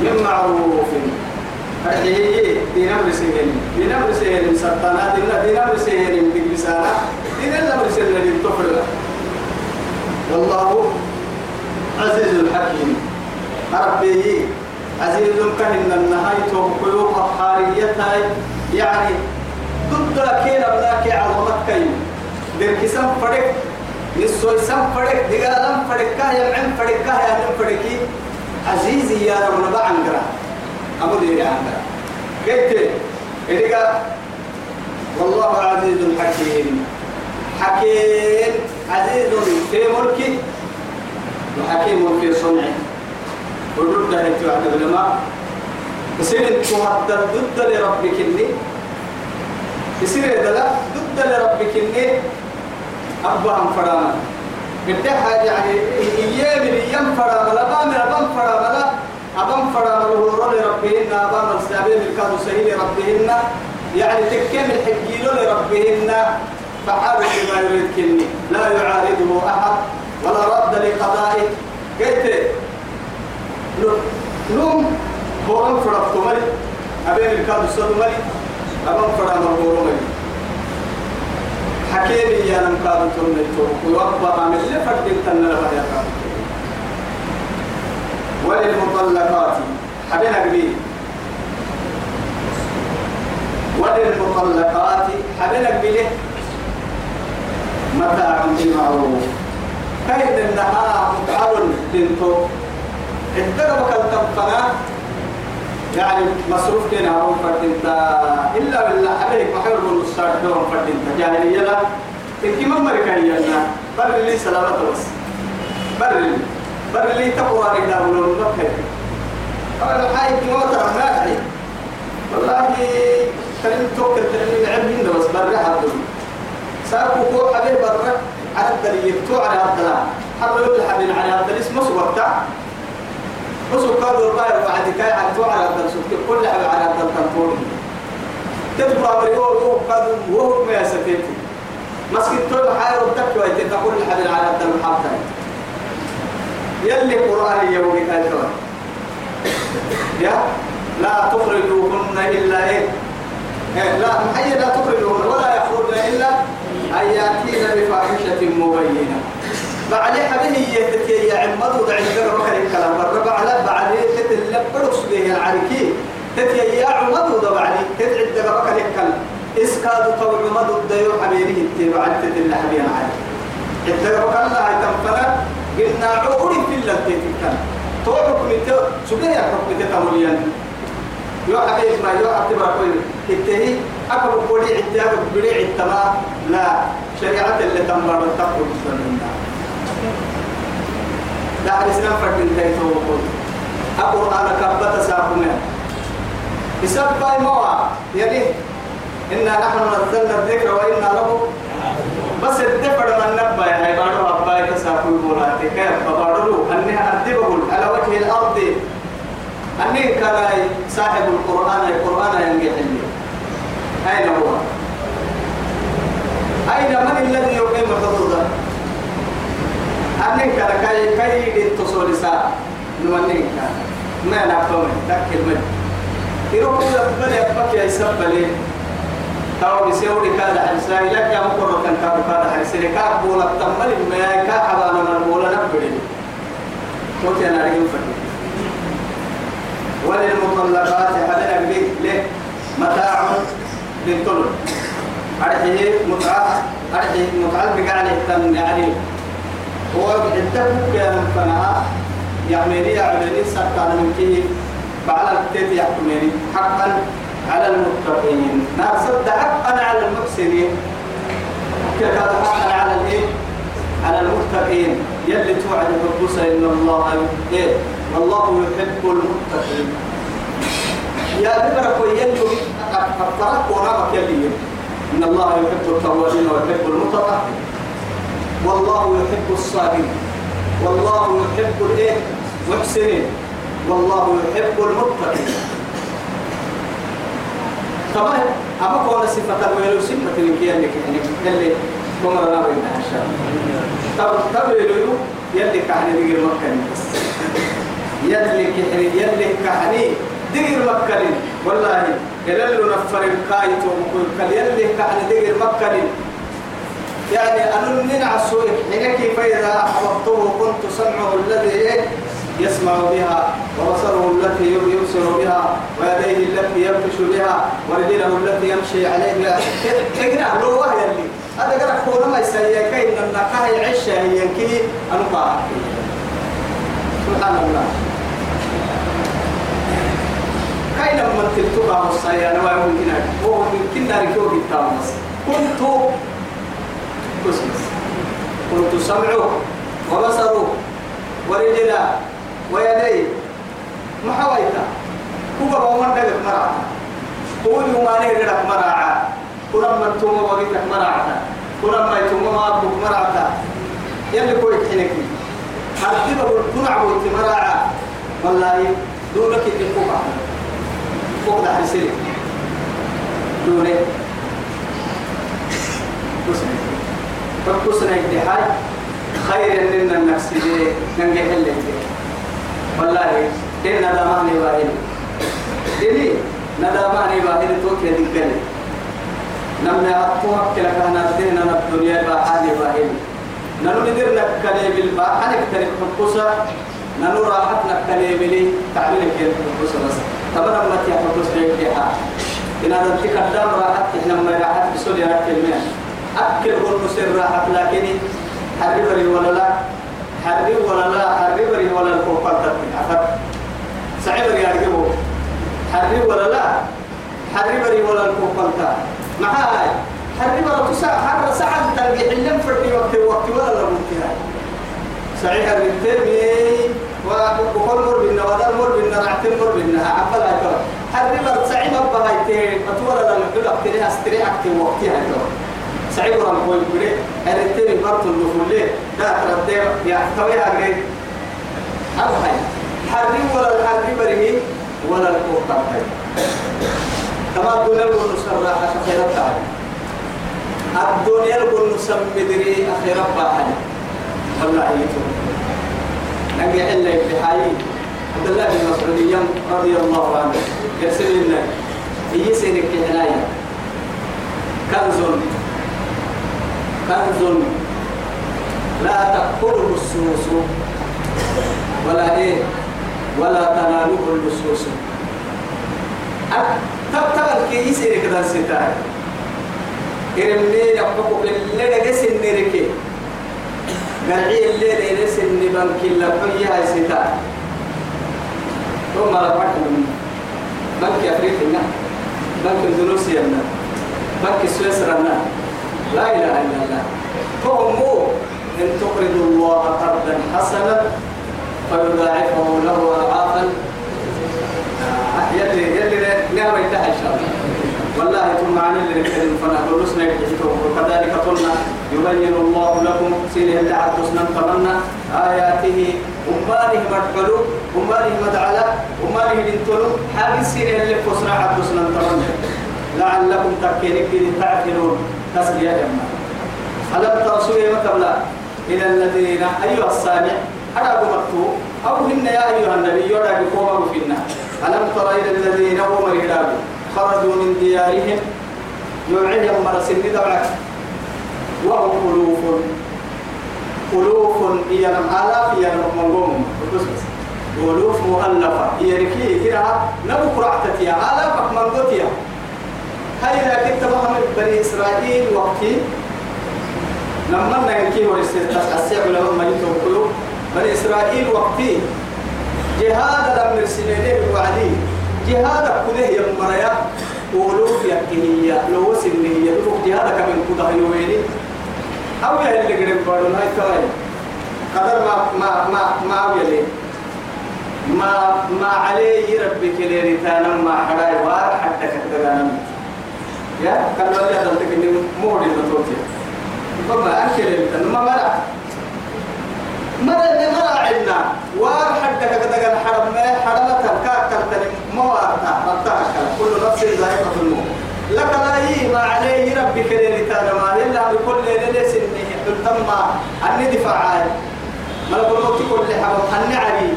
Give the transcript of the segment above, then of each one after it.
من معروف أرحيه دين أمر سهل. دين أمر سهل. سرطانات إلا دين أمر سهل. بلسانة دين الأمر سهل. للتفرق والله عزيز الحكيم. ربي عزيز كهن النهاية وقلوب الحارية يعني ضد كين أبناك عظمت كيم درك سم فرق نسوي سم فرق دقالم فرق كايا عم فرق كايا عم فرق عزيزي يا رب نبع عنقرا أبو ديري عنقرا قلت إذا والله عزيز حكيم. حكيم عزيز في ملكه وحكيم في صنعه ورد هيتو عند العلماء. يصير تهدد ضد لربك إني. يصير لا ضد لربك إني. أبا هم فرانا بدها يعني إيام الأيام فرانا لا بام بام فرانا لا أبام فرانا له لربهن أبام السابين الكادو سهيل ربهن. يعني تكمل حجيل لربهن. فحارب ما يريد لا يعارضه أحد ولا رد لقضائه. قلت نوم بورم فرق مالي أبين الكاد الصد مالي. أبان فرق مربور مالي. حكيمي يا نم كاد تون التوك ويوقف عمل لفرد تن لها يا وللمطلقات. حبينا قبيل وللمطلقات. حبينا قبيله متاع بالمعروف كيد النهار متعب بنتو الدرب كالتفنا يعني مصروف كنا هم فردين إلا بالله عليك محر بن الصاد دون فردين جاهلية لا. تكيم أمريكانية لا بر لي سلامة بس. بر لي بر لي تقوى رجال ولون مكة. أنا حي موت رماتي والله كلمة توكل كلمة عم هند بس بر حد. سأكو كو حبيب بر على الدليل تو على الدلال حبل الحبيب على الدليل اسمه وقتها وسو قالوا الباير وعد كاي على تو على الدلسوك كل حاجة على الدل تنفور تبقى بريور هو قالوا وهو ما يسكت مسكت طول حاجة وتك ويتك كل حاجة على الدل حتى يلي قرآن يومي كاي يا؟ لا تخرجوهن إلا إيه؟ إيه لا محيي لا تخرجوهن ولا يخرجن إلا أن يأتين بفاحشة مبينة. بعد حبيه يتكي يا عمد ودع الجرة الكلام برا على بعد تتلب برقص به العركي تتي يا عمد ودع بعد تتعد الجرة الكلام إسكاد طوع عمد الديو حبيبه بعد تتل حبيب العركي الجرة كلا هاي تنفنا. قلنا عقولي في الله تتكلم تو حكم تو سبحان حكم تتموليا يو حبيب ما يو حبيب ما كوي. التهي أكبر قولي عتاب بدي عتما لا شريعة اللي التقوى بسم لا الإسلام فرد انتهي توقف القرآن كبت ساقنا يسبب موا يلي إنا نحن نزلنا الذكر وإنا له. بس الدفر من نبا يا عبادة ربا يتساقوا بولاتي. كيف؟ فبارلو أني أردبه على وجه الأرض. أني كان صاحب القرآن. القرآن ينجح لي. أين هو؟ أين من الذي يقيم حدوده؟ أنك كاي كاي التصول سا نمنك ما نفهم تكل من. يروح يقبل يبقى يا يسبل تاو بيسوي كذا حسنا لك يا مقر كان كذا كذا حسنا كاب بولا تمل ما كا حبانا من بولا نبدي توتي أنا رجل فكر وللمطلقات حلنا بيك ليه؟ متاع بنتول أرحيه متعة. أرحيه متعة بقى يعني هو يا من فنها يعملي يعملي سكان من كيه بعد التيت يحكمني حقا على المتقين نار صد حقا على المحسنين كذا حقا على الايه على المتقين يلي توعد الربوس ان الله إيه الله يحب المتقين يا ذكرك ويلي افترك ورامك يلي ان الله يحب التوابين ويحب المتطهرين والله يحب الصابرين. والله يحب الايه؟ محسنين والله يحب المتقين. طبعا أما قول صفة الويل صفة الكيان لك يعني اللي كما لا بين عشان طب طب يلو يلي كحني دي مكة بس. يلي كحني يلي كحني دير مكلين والله يلل نفر الكايت ومكل يلي كان دير مكلين يعني أنن عسوي حينك فإذا أحببته كنت سمعه الذي يسمع بها وبصره التي يبصر بها ويديه التي يبطش بها ورجله التي يمشي عليها. إقرأ له وهي اللي. هذا قرأ كونا ما كاين إن كاي عيش هي كي انقا سبحان الله. كاين من تلتقى مصايا أنا ما يمكن هو يمكن ناركو بالتامس كنت سمعه وبصره ورجله ويديه محاويتا هو بومن دغ مرعا هو يومانه غيرك مرعا كنا من توم وقتك مرعا كنا ما يتوم ما أبوك مرعا يلي كوي حينك. حتى بقول كنا عبوت مرعا والله دونك اللي فوق ده حسين. دونك. فكسنا اجتهاد خير لنا النفس دي ننجح اللي والله إن نداماني باهل إني نداماني باهل توك يا دكاني نمنا أقوى كلا كان أدينا الدنيا باهل باهل ننو ندير نكلي بالباهل كتير حقوسا ننو راحت نكلي بلي تعمل كيف حقوسا بس. ما تيا حقوس بيكيها إن هذا تكدام راحت إحنا ما راحت بسوريا كلمة أكل هو سر راحت لكن حربري ولا لا؟ حربي ولا لا؟ حربري ولا الكوكب أخذ سعيد يا رجبو حربي ولا لا؟ حربري ولا الكوكب مع هاي حربي ولا تسع حر سعد تلقي حلم فردي وقت وقت ولا لا ممكن سعيد الرتبي وكل مر بنا ولا مر بنا رعتين مر بنا عقل هاي حربي ولا سعيد أبغى هاي تي أطول لا نقول أكتري أستري أكتر ولا نقول بلي الرتبي برضو الدخول ليه؟ لا تردي يا توي هاي أبغى حربي ولا الحربي بريه ولا الكوكب كما الدنيا يقول نسرع أخيرا تعالى الدنيا يقول نسمدري أخيرا باحد والله يتوب. نجي إلا ابتحاي عبد الله بن مسعود رضي الله عنه يرسل لنا هي سينك عناية كنز كنز لا تأكله السوس ولا إيه؟ ولا تناله اللصوص. تبتغى كي يسير كذا ستاي إرمي يحبك إللي لقس النركي قرعي إللي لقس النبنك اللي حيها ستاي ثم رفعت من بنك أفريقيا بنك إندونيسيا بنك سويسرا. لا إله إلا الله. فهم إن تقرضوا الله قرضا حسنا فيضاعفه له أضعافا. يلي يلي نعم إن شاء الله. والله ثم عن اللي نتكلم فنحن نسنا وكذلك قلنا يبين الله لكم سيره اللي عدسنا تمنى آياته. أمانه مدعلو أمانه مدعلا أمانه لنتلو حال سيره اللي فسنا عدسنا تمنى لعلكم تكينك تعقلون. تسلية. جمع ألم ترسوا مكبلا إلى الذين أيها السامع أنا مكتوب؟ أو هن يا أيها النبي يرى بقوم فينا ألم تر إلى الذين هم الهلال خرجوا من ديارهم؟ يوعيهم مرسل دعك وهم ألوف. ألوف هي آلاف هي منقوم ألوف مؤلفة. هي ركيه كده نبو قرعتك يا آلافك منقوتيا هاي إذا كنت بهم بني إسرائيل وقتي. لما نحكي ورسالة لهم ما يتوقعوا بني إسرائيل وقتي. جهاد لم يرسلني بوعدي جهاد كله يمريا. ولوف يكهية لو سنية لو جهاد كمن كده يويني أو يا اللي قريب بارون هاي كواي قدر ما ما ما ما يلي. ما ما عليه ربك ليري تانا ما حراي يا كان ولا دلتك إني مودي نتوتي فما أكل ما مرة مرة مرة عنا. وار حدك كذا حرم ما حرمت كاكل تاني موارتا ربتها كل نفس ذائقة الموت. لك لا ما عليه ربك ليلتان ما إلا بكل ليلة سنة. تم أني دفاعي ملك الموت كل حرم أني علي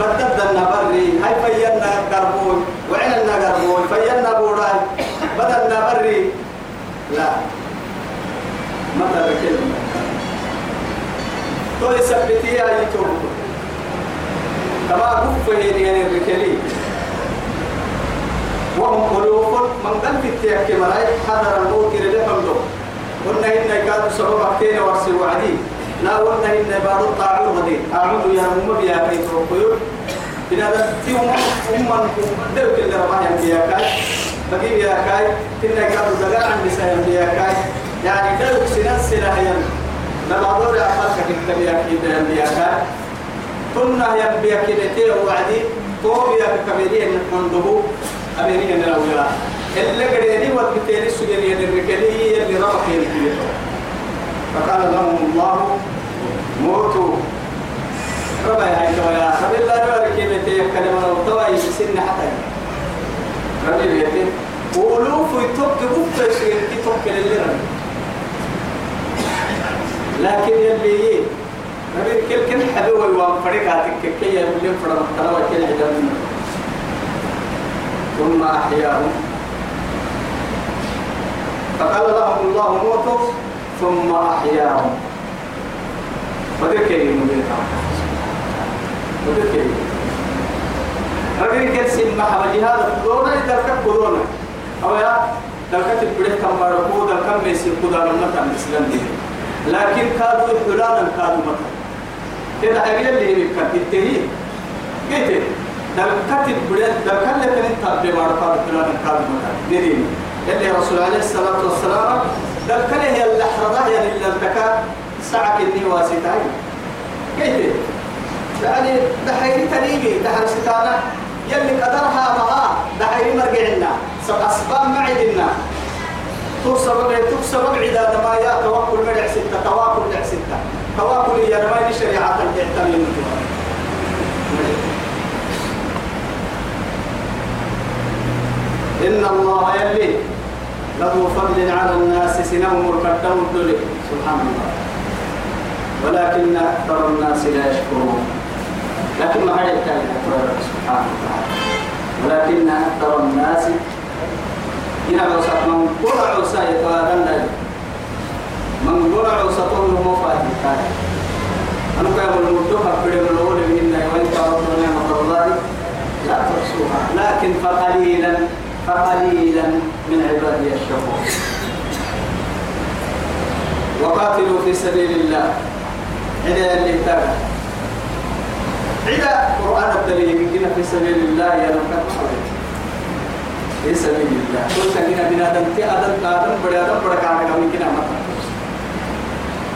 بدلنا بري. هاي فينا كربون وعلنا كربون فينا بوراي. بدلنا بري. لا. مثل كلمة. تو سبتي يا توب كما كفه يعني بكلي. وهم قلوب من قلب التيك ملايك حذر الموت لحمده. قلنا إنك كانوا سبب أكتين ورسي وعدي. لا قلنا إن بعض الطاعون غدي أعود يا مم بيا كي تروحوا إذا تيوم أمم دلو كل ربع يا كاي. بقي يا كاي. كنا كانوا دلع عن نساء يا كاي. يعني دلو سنة سنة هي لما دور أخذك كتب يا كي يا كاي. كنا يا بيا كي وعدي. تو يا كبيرين عنده أميرين من الأولاد اللي قريني والبتيري السجنية الركلية اللي ربط يلي فقال لهم الله موتوا ربا يا هاي يا رب الله ربا كلمة كلمة وطوى يسن حتى. ربي بيتي وألوف يتوك بوك يسير يتوك للي لكن يلي ربي كل كل حلوة وان فريقاتك كي يبلين فرما تلوى كل عدم ثم أحياهم. فقال لهم الله موتوا ثم أحياهم. وذكر المبين وذكر رجل كرسي محمد جهاد دونا يدرك كورونا. أو يا دلكت البريد كم باركو دلكم بيسي كودا لما كان الإسلام دي لكن كادوا حلالا كادوا مكان. كده حاجة اللي يمكن تتهي قلت دلكت البريد دلكت لكن انت بماركو حلالا كادوا مكان. دي اللي رسول عليه الصلاة والسلام دلكت هي اللحظة هي اللي التكا ساعة كني واسطاي كيف؟ يعني دحيري تنيجي دحر ستانا يلي قدرها مها دحيري مرجعنا سب أسباب معدنا تكسب تكسب عدا ما يا توكل مرع ستة توكل مرع ستة توكل يا رماني شريعة الجهتمين إن الله يلي له فضل على الناس سنهم الكتاب الدلي سبحان الله. ولكن أكثر الناس لا يشكرون. لكن ما هي الكلمة سبحانه وتعالى. ولكن أكثر الناس هنا عوسات من قرع عوسا يتوادن من قرع عوساته مفاتيح أنا كأقول المرتوحة في الأول من وإن تعرضوا نعمة الله لا تحصوها لكن فقليلا فقليلا من عبادي الشكور. وقاتلوا في سبيل الله. إذا اللي تابع. إذا قرآن الدليل يمكن في سبيل الله يا رب. في سبيل الله. كل سنين بنا دمتي أدم آدم بڑا آدم بڑا كان كم يمكن أمر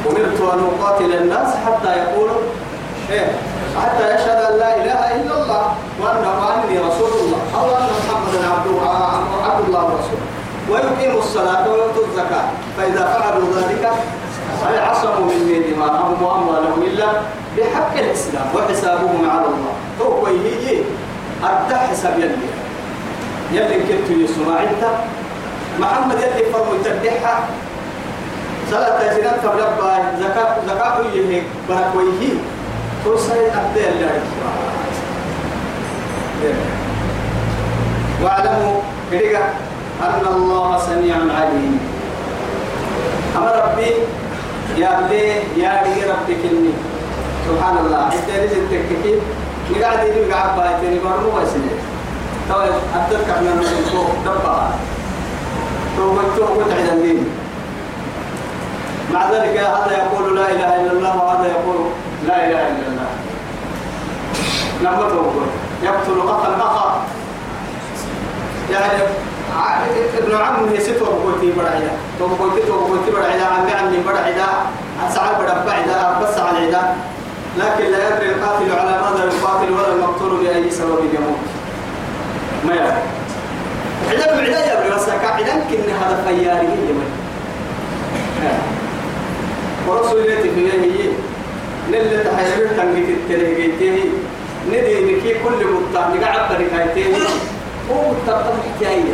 أمرت أن أقاتل الناس حتى يقولوا إيه حتى يشهد أن لا إله إلا الله وأن وأني رسول الله. أو أن محمدا عبده عبد الله ورسوله. ويقيموا الصلاة ويؤتوا الزكاة. فإذا فعلوا ذلك فيعصموا مني دماءهم وأموالهم إلا بحق الإسلام وحسابهم على الله. هو هي أدى حساب يلي. يلي كنت يسمع أنت. محمد يلي فرمو يتبعها صلاة زينات قبل زكاة زكاة يهيك برك ويهي توصل أبدي الله. واعلموا كريقة أن الله سميع عليم. أما ربي يا بلي يا بلي ربك إني سبحان الله أنت رزق تككي نقعد يدي نقعد بايتني برمو واسنة طيب أتذكر من المسلم دبا. تو تو قلت الدين. مع ذلك هذا يقول لا إله إلا الله وهذا يقول لا إله إلا الله. لما تقول يقتل قتل أخا يعني ابن عمه ستو بقولتي برعيدا تو بقولتي تو بقولتي برعيدا عمي عمي برعيدا سعى برعيدا بس على العيدا لكن لا يدري القاتل على ماذا يقاتل ولا المقتول بأي سبب يموت. ما يعرف عدا بعدا يا ابن بس عدا كن هذا خياري يموت. ورسول الله في هي نل تحير تنجي التلهيتي ندي نكي كل مطعم نقعد بركايتين هو تطلع حكاية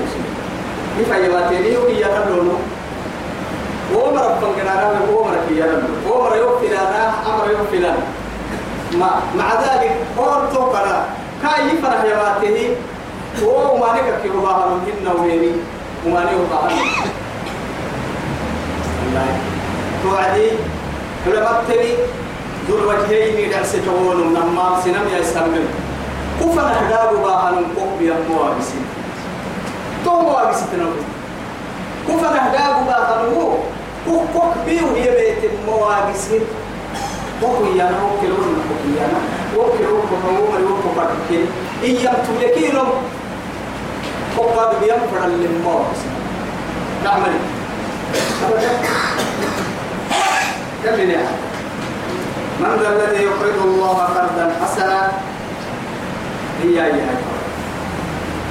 يفعيواتيني وهي يتلونه ومر فنقنا ومر كي يلونه ومر يوفي لنا أمر يوفي لنا ما مع ذلك هو توقنا كاي يفرح يواته هو مالك كي رباها من هنا ويني ومالك رباها الله توعدي تري ذو الوجهين دعس تقول نمام سنم يا سلمي كفنا حداب باهن كوب يا موابسي تو تنوي كفنا حداب باهن هو كوك كوك بيو هي بيت موابسي وكو يانا وكلون وكو يانا وكلون وكو مري وكو باركين إيام تلكينهم وقاد بيام فرن للموابسي نعمل نعم من ذا الذي يقرض الله قرضا حسنا هي هي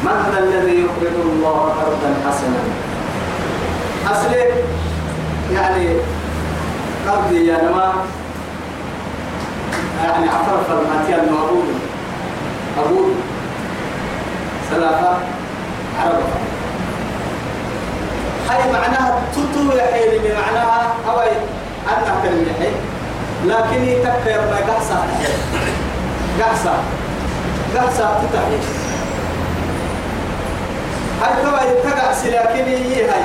من ذا الذي يقرض الله قرضا حسنا. أصلي يعني قرضي يا نما يعني عفرف الماتيا المعبود أقول ثلاثة عربة. هاي معناها تتو يا حيلي بمعناها هواي أنها كلمة لكن يتكر ما قحصة قحصة. قحصة تتحي هاي كما يتقعس لكن هي هاي؟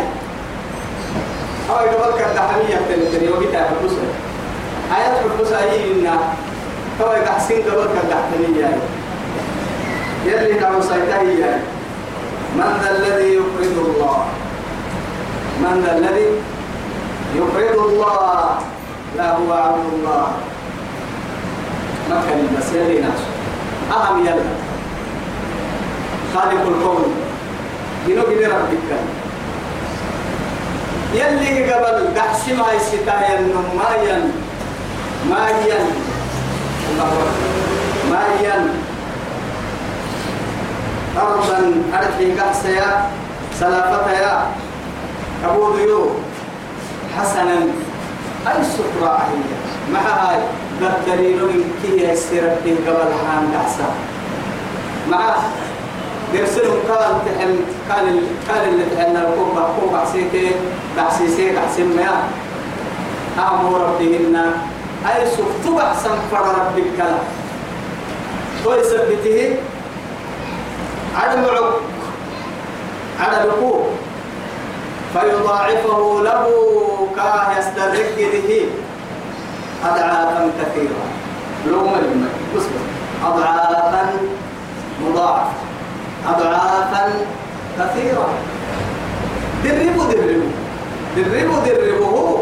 هاي قبل كان دحمية تنتني وقتها حبوسة آيات حبوسة هي إنا كما يقحسين قبل كان دحمية هاي. يلي نعم سيتهي هاي. من ذا الذي يقرض الله؟ من ذا الذي يقرض الله؟ لا هو عبد الله. ما كان بس يلي ناس. أهم يلا خالق الكون. جنو جنو ربك يلي قبل دحس ما يستاهل نمايا مايا مايا أرضا أرحي قحسيا سلافتها أبو ضيوف حسنا أي سكرة هي مع هاي دليل من كي يسير قبل حان دعسا مع يرسلهم قال تحل قال قال اللي تحلنا الكوب كوب عسيتي بعسيسي عسيم ما أمر بهن أي سكت بحسن فر ربك كلا كويس بته على معك على الكوب فيضاعفه له كاه يستدرك به. أضعافا كثيرة. لو ما أضعافا مضاعفة. أضعافا كثيرة. دربوا دربوا. دربوا دربوا.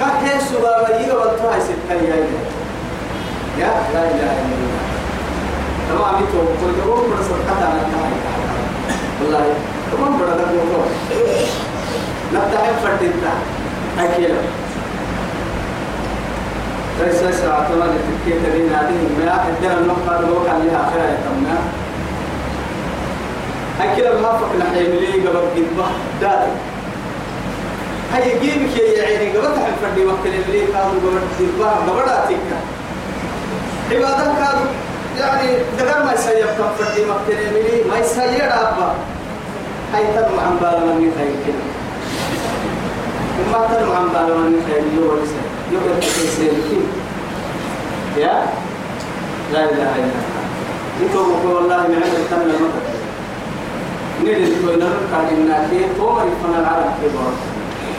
كحي سبابا يغا والتوعي ستة يا لا إله إلا الله. تمام بيتو قلت لهم من صدقتها نتحي والله، تمام برا دقوا الله فردتا أكيلا ليس ساعة ما نتكيت لنا. هذه ما أدنا النقطة لوكا لها خير يتمنى أكيد ما فك نحيم لي قبل قدبة دار. هاي جيبك يا عيني قبل تحن فردي وقت اللي كانوا قبل قدبة قبل أتيك عبادة كانوا يعني دقر ما يسيب كم فردي وقت اللي ما يسيب أبا هاي تنو عن بالمني خير كده. وما تنو عن بالمني خير يسيب يقول تسير يا؟ لا إله إلا الله. بقول والله من عمل تم المكر نيل تو نرر كان الناكي تو مري فنا العالم كبار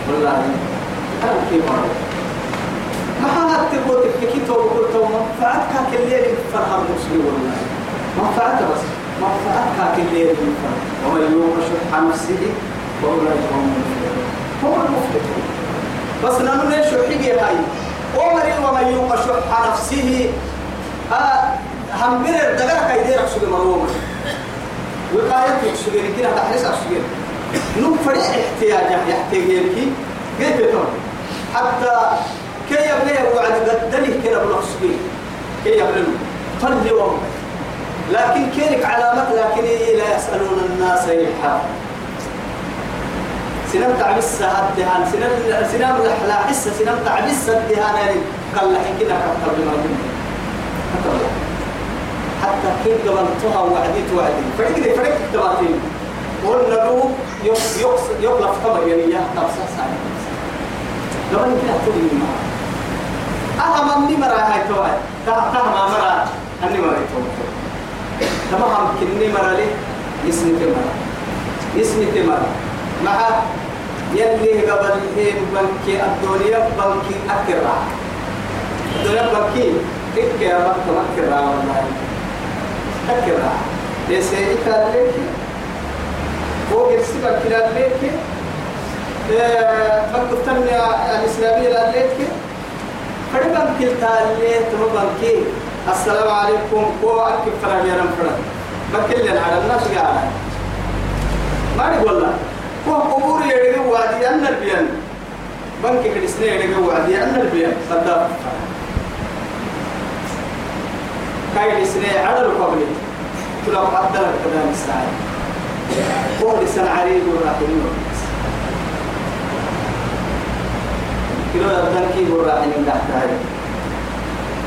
والله العالم كبار ما هذا تقول تككي تو بقول تو منفعتك كالليل فرح المسلم والله منفعتك بس منفعتك كالليل فرح ومن يوم شح نفسه وأولئك هم المفلحون هم المفلحون بس نحن نشو حقي هاي عمري ومن يوق شح نفسه آه هم دغرا كاي دير سوق مروم وقاية سوق كده تحرس سوق نو فرع احتياج يحتاج يلكي كيف تقول حتى كي يبني وعد قدني كده بنفسه كي يبني. يوم لكن كيرك علامات لكن لا يسألون الناس إلحافا سنم تعبس الدهان سنم سنم لا حس سنم تعبس الدهان يعني قال لحين كده كتب لنا حتى كيف قبل تها وعدي. توعدي فرق فرق تباتين قلنا له يقلف كما يعني يا تبص ساعة قبل كده تقولي ما. أهم أني مرا هاي تها ما مرا أني مرا توعد. تمام كني مرا لي اسمي تمرا اسمي تمرا مع يلي قبل هين بنكي الدنيا بنكي أكرا الدنيا بكي إك يا مكة مكة را والله. مكة را ليس إكال لك هو يرسي بكلا لك مكة التنمية الإسلامية لك فربان كلتا اللي تمبان كي السلام عليكم. كو أكيد فرق يا رمفرا بكل على الناس قاعدة ما نقول لك كو قبور يدعي وادي أن البيان. بنك كريسنا يدعي وادي أن البيان. صدق. كاي لسنا على القبر تلو قدر كذا نستعين هو لسان عريض وراحلين كيلو يبدأ كي وراحلين تحت هاي.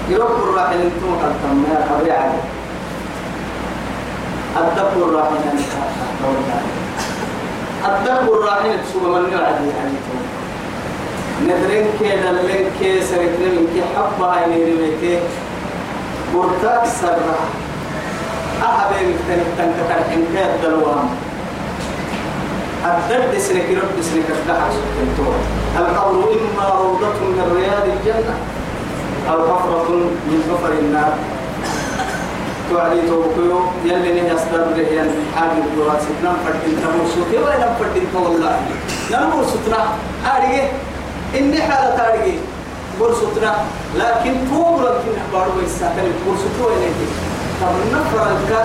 يروح وراحلين ثم قد تم يا قبر عادي الدب وراحلين الدب وراحلين تسوى من يعدي يعني ندرين كي دلين كي سرتنا من كي حبا عيني رميكي مرتاك سرع أحبين تنك تنك تنك تنك دلوان الدرد سنك رب سنك الدحر سكتنتور القبر إما روضة من رياض الجنة أو حفرة من حفر النار. توعدي توقيو يلي نهي أصدر رهيان حاجة الدراسة نم فردين تمر سوتي ولا نم فردين والله. نمر سوتنا أرجع إني حالة أرجع برسوتنا لكن فوق لكن أخباره يستحقن برسوتو إليه طب نفر الكا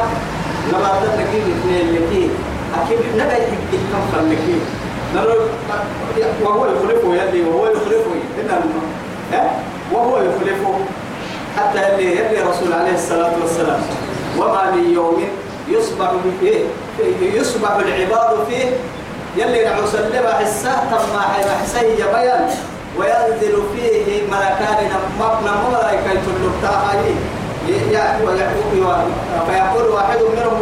لما تنكي الاثنين لكي أكيد نبي يحكي كم فلكي. وهو يخلفه يدي وهو يخلفه. إن وهو يخلفه. حتى اللي يلي رسول عليه الصلاة والسلام. وما من يوم يصبح فيه يصبح العباد فيه يلي نعوس اللبا حساه تم حسيه بيان. وينزل فيه ملكان مبنى ملائكة اللقطة فيقول واحد منهم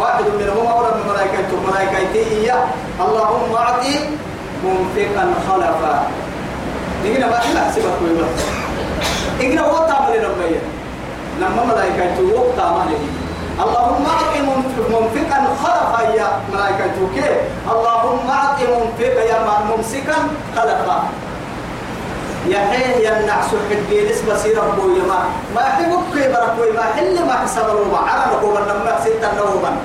واحد منهم أولا من ملائكة ملائكته اللهم أعطي منفقا خلفا. نيجي ما إلا سيبك ويبقى إجنا وقت عمل ربنا لما ملائكة وقت عمل اللهم أعطي منفقا خلفا يا ملائكة. اللهم أعطي منفقا يا ممسكا خلفا. يحيى يمنع سحب جيلس بصير أبو يما ما. يحبك كي بركوي ما. حل ما حسب الروما عرب كوما لما ستة نوما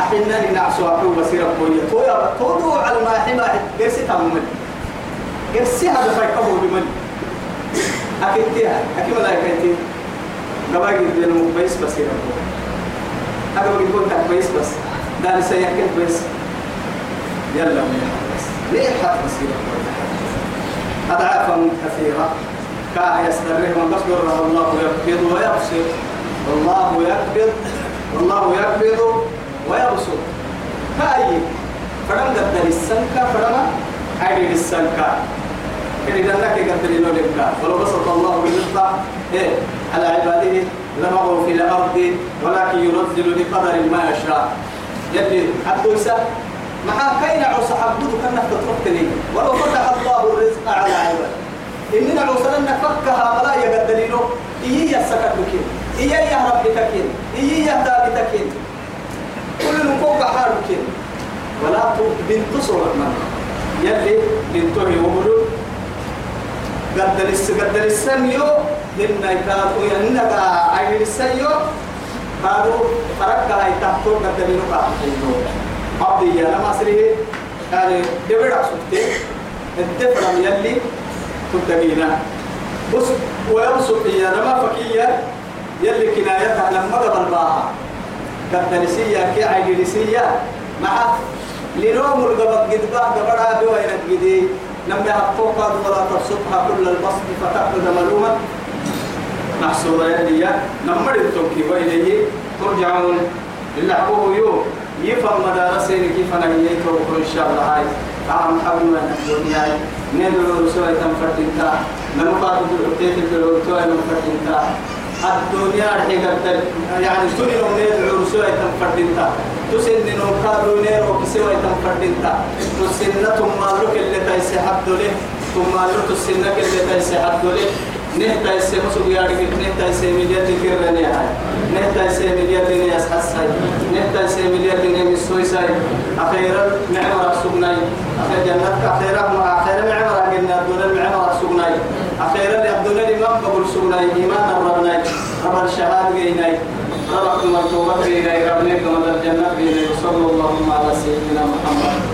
أحنا نعسو أبو بصير أبو يما تويا تودو على ما حما جرسي تمن جرسي هذا فيكبو بمن. أكيد تيها أكيد ولا أكيد نبغى جدا مبيس بصير أبو هذا بقول يكون تكبيس بس. ده سيأكل بس يلا بس. ليه حد بصير أضعافا كثيرة. كان يسترهم بصبر الله يقبض ويبسط والله يقبض والله يقبض ويبسط كأي فرم قدر السنكة فرم عيد السنكة إذا لك قدر لك. ولو بسط الله بالرزق إيه؟ على عباده لمغوا في الأرض ولكن ينزل بقدر ما يشاء. يلي عبد مع كاين عوس حبدو كنا تتركتني. ولو فتح الله الرزق على عباد إننا عوسنا فكها ولا يقدلينو إيه يسكت بكين إيه يا ربي تكين إيه يا دابي تكين كل نقوق حالكين ولا بنت صورة من. يلي بنتو يوملو قدر الس قدر السميو. هن يكادوا ينك عين السيو. قالوا فرقها يتحتو قدر نقاط عبدي يا لما سريه. يعني دبر سكتي الدفر يلي تدقينا بس ويبسط يا لما فكية. يلي كنايتها لما قبل باها كالتنسية كي عيدنسية مع لنوم القبض قد باه قبرها بوين قدي. لما يحطوك ولا تبسطها كل البسط فتأخذ ملوما محصورة يدي نمر التوكي وإليه ترجعون لله يوم. يفهم مدارسين كيف أنا يتوقع إن شاء الله هاي عام حبل من الدنيا ندعو رسوة تنفتنتا نمقاط العتيت الدعوة تنفتنتا الدنيا رحي قدر يعني سنين ندعو رسوة تنفتنتا تسن نوكادو نيرو كسوة تنفتنتا تسنة ثم لك اللي تيسي حد له ثم لك تسنة اللي تيسي حد له نهتا اسے مسو بیاد کی نهتا اسے ملیا تکر رہنے آئے نهتا اسے ملیا دینے اس حس آئے نهتا اسے ملیا دینے اس سوئس آئے اخیرا نعم رب سبنائی اخیر جنت کا اخیرا ہم اخیرا نعم رب گلنا دولا نعم رب سبنائی اخیرا لعبدالل امام قبل سبنائی ایمان ربنائی رب الشهاد گئنائی رب مرتوبت گئنائی رب نیکم اللہ جنت گئنائی صلو اللہم على سیدنا محمد